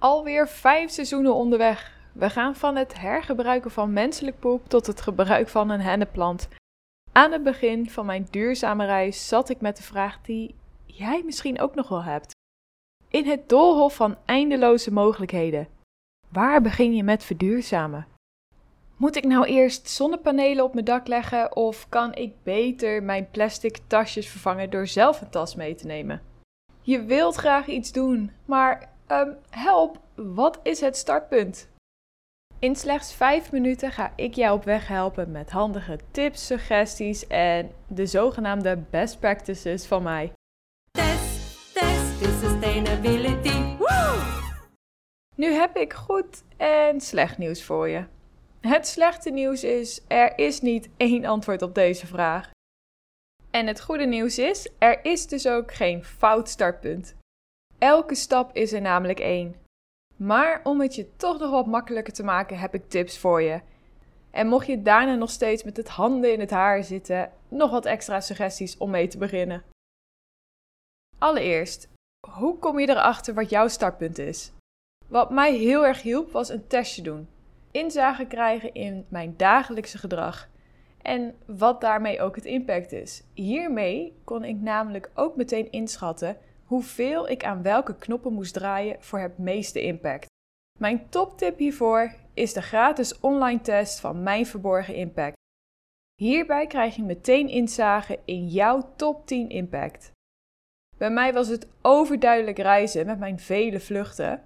Alweer vijf seizoenen onderweg. We gaan van het hergebruiken van menselijk poep tot het gebruik van een henneplant. Aan het begin van mijn duurzame reis zat ik met de vraag die jij misschien ook nog wel hebt. In het doolhof van eindeloze mogelijkheden. Waar begin je met verduurzamen? Moet ik nou eerst zonnepanelen op mijn dak leggen of kan ik beter mijn plastic tasjes vervangen door zelf een tas mee te nemen? Je wilt graag iets doen, maar um, help, wat is het startpunt? In slechts 5 minuten ga ik jou op weg helpen met handige tips, suggesties en de zogenaamde best practices van mij. Test, test, is sustainability. Woo! Nu heb ik goed en slecht nieuws voor je. Het slechte nieuws is: er is niet één antwoord op deze vraag. En het goede nieuws is: er is dus ook geen fout startpunt. Elke stap is er namelijk één. Maar om het je toch nog wat makkelijker te maken, heb ik tips voor je. En mocht je daarna nog steeds met het handen in het haar zitten, nog wat extra suggesties om mee te beginnen. Allereerst, hoe kom je erachter wat jouw startpunt is? Wat mij heel erg hielp was een testje doen. Inzage krijgen in mijn dagelijkse gedrag en wat daarmee ook het impact is. Hiermee kon ik namelijk ook meteen inschatten hoeveel ik aan welke knoppen moest draaien voor het meeste impact. Mijn toptip hiervoor is de gratis online test van Mijn Verborgen Impact. Hierbij krijg je meteen inzage in jouw top 10 impact. Bij mij was het overduidelijk reizen met mijn vele vluchten.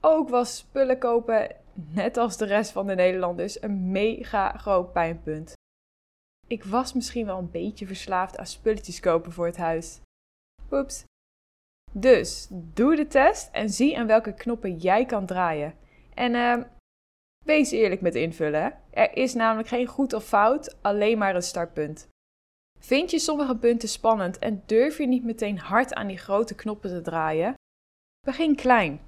Ook was spullen kopen, net als de rest van de Nederlanders, een mega groot pijnpunt. Ik was misschien wel een beetje verslaafd aan spulletjes kopen voor het huis. Oeps. Dus doe de test en zie aan welke knoppen jij kan draaien. En uh, wees eerlijk met invullen. Er is namelijk geen goed of fout, alleen maar een startpunt. Vind je sommige punten spannend en durf je niet meteen hard aan die grote knoppen te draaien? Begin klein.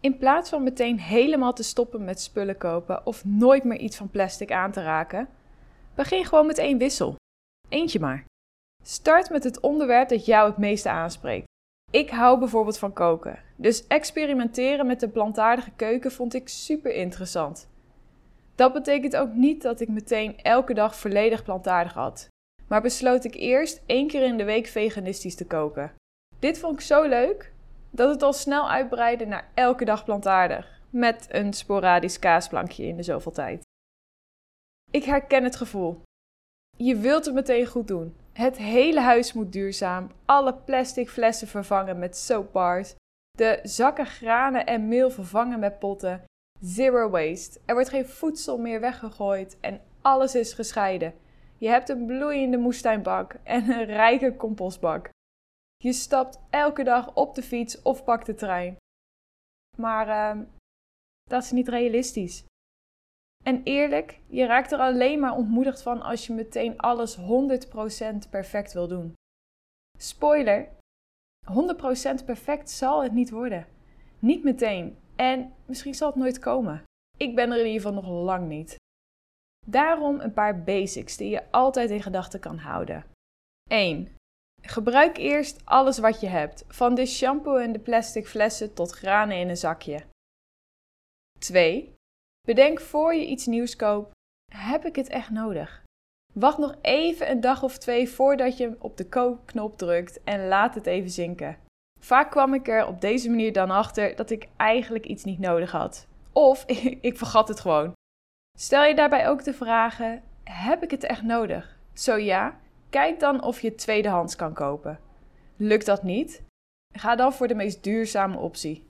In plaats van meteen helemaal te stoppen met spullen kopen of nooit meer iets van plastic aan te raken, begin gewoon met één wissel. Eentje maar. Start met het onderwerp dat jou het meeste aanspreekt. Ik hou bijvoorbeeld van koken, dus experimenteren met de plantaardige keuken vond ik super interessant. Dat betekent ook niet dat ik meteen elke dag volledig plantaardig had, maar besloot ik eerst één keer in de week veganistisch te koken. Dit vond ik zo leuk dat het al snel uitbreidde naar elke dag plantaardig, met een sporadisch kaasplankje in de zoveel tijd. Ik herken het gevoel. Je wilt het meteen goed doen, het hele huis moet duurzaam. Alle plastic flessen vervangen met soapbars. De zakken granen en meel vervangen met potten. Zero waste. Er wordt geen voedsel meer weggegooid en alles is gescheiden. Je hebt een bloeiende moestuinbak en een rijke compostbak. Je stapt elke dag op de fiets of pakt de trein. Maar uh, dat is niet realistisch. En eerlijk, je raakt er alleen maar ontmoedigd van als je meteen alles 100% perfect wil doen. Spoiler: 100% perfect zal het niet worden. Niet meteen. En misschien zal het nooit komen. Ik ben er in ieder geval nog lang niet. Daarom een paar basics die je altijd in gedachten kan houden. 1. Gebruik eerst alles wat je hebt, van de shampoo en de plastic flessen tot granen in een zakje. 2. Bedenk voor je iets nieuws koopt: heb ik het echt nodig? Wacht nog even een dag of twee voordat je op de koopknop drukt en laat het even zinken. Vaak kwam ik er op deze manier dan achter dat ik eigenlijk iets niet nodig had. Of ik vergat het gewoon. Stel je daarbij ook de vragen: heb ik het echt nodig? Zo ja, kijk dan of je tweedehands kan kopen. Lukt dat niet? Ga dan voor de meest duurzame optie.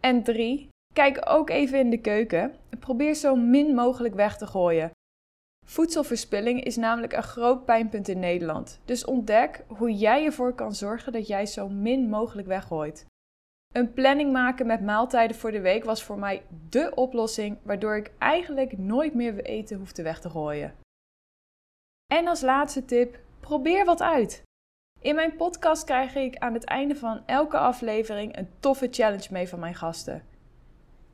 En 3. Kijk ook even in de keuken. Probeer zo min mogelijk weg te gooien. Voedselverspilling is namelijk een groot pijnpunt in Nederland. Dus ontdek hoe jij ervoor kan zorgen dat jij zo min mogelijk weggooit. Een planning maken met maaltijden voor de week was voor mij dé oplossing, waardoor ik eigenlijk nooit meer eten hoefde weg te gooien. En als laatste tip: probeer wat uit. In mijn podcast krijg ik aan het einde van elke aflevering een toffe challenge mee van mijn gasten.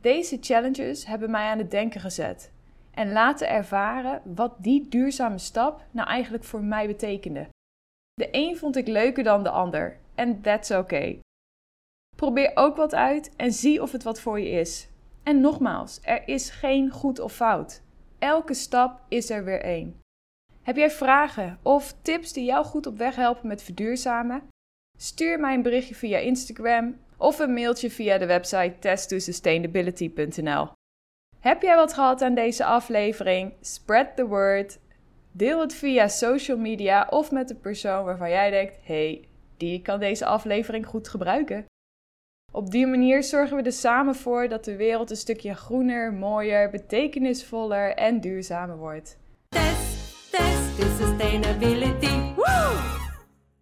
Deze challenges hebben mij aan het denken gezet en laten ervaren wat die duurzame stap nou eigenlijk voor mij betekende. De een vond ik leuker dan de ander en that's okay. Probeer ook wat uit en zie of het wat voor je is. En nogmaals, er is geen goed of fout. Elke stap is er weer één. Heb jij vragen of tips die jou goed op weg helpen met verduurzamen? Stuur mij een berichtje via Instagram of een mailtje via de website test2sustainability.nl. Heb jij wat gehad aan deze aflevering? Spread the word. Deel het via social media of met de persoon waarvan jij denkt: hey, die kan deze aflevering goed gebruiken. Op die manier zorgen we er samen voor dat de wereld een stukje groener, mooier, betekenisvoller en duurzamer wordt. Test, test, sustainability. Woo!